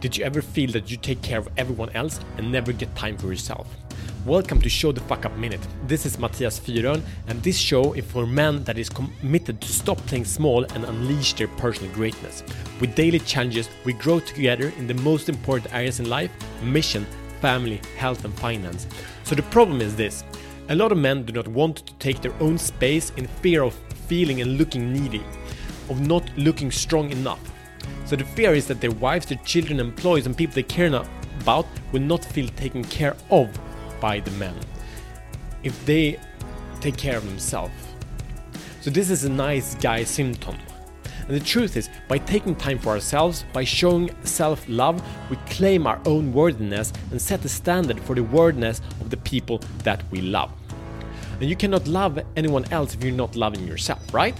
Did you ever feel that you take care of everyone else and never get time for yourself? Welcome to Show the Fuck Up Minute. This is Matthias Fyrön, and this show is for men that is committed to stop playing small and unleash their personal greatness. With daily challenges, we grow together in the most important areas in life mission, family, health, and finance. So the problem is this a lot of men do not want to take their own space in fear of feeling and looking needy, of not looking strong enough. So the fear is that their wives, their children, employees, and people they care about will not feel taken care of by the men if they take care of themselves. So this is a nice guy symptom. And the truth is, by taking time for ourselves, by showing self love, we claim our own worthiness and set the standard for the worthiness of the people that we love. And you cannot love anyone else if you're not loving yourself, right?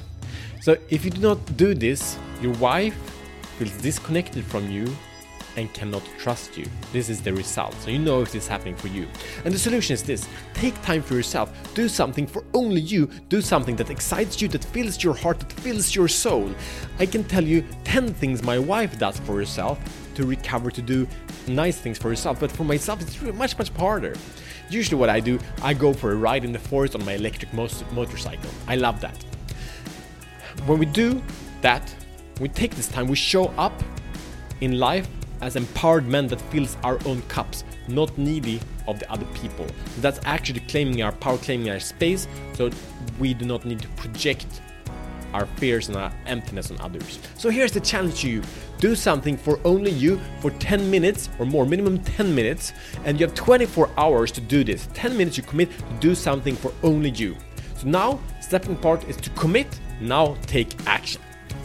So if you do not do this, your wife, feels disconnected from you and cannot trust you. This is the result. So you know if this is happening for you. And the solution is this take time for yourself. Do something for only you. Do something that excites you, that fills your heart, that fills your soul. I can tell you 10 things my wife does for herself to recover, to do nice things for herself. But for myself, it's much, much harder. Usually, what I do, I go for a ride in the forest on my electric motorcycle. I love that. When we do that, we take this time, we show up in life as empowered men that fills our own cups, not needy of the other people. That's actually claiming our power, claiming our space, so we do not need to project our fears and our emptiness on others. So here's the challenge to you do something for only you for 10 minutes or more, minimum 10 minutes, and you have 24 hours to do this. 10 minutes you commit to do something for only you. So now, stepping part is to commit, now take action.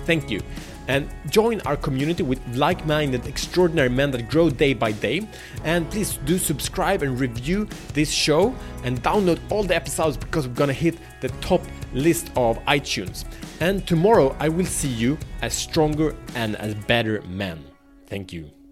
Thank you. And join our community with like minded, extraordinary men that grow day by day. And please do subscribe and review this show and download all the episodes because we're gonna hit the top list of iTunes. And tomorrow I will see you as stronger and as better men. Thank you.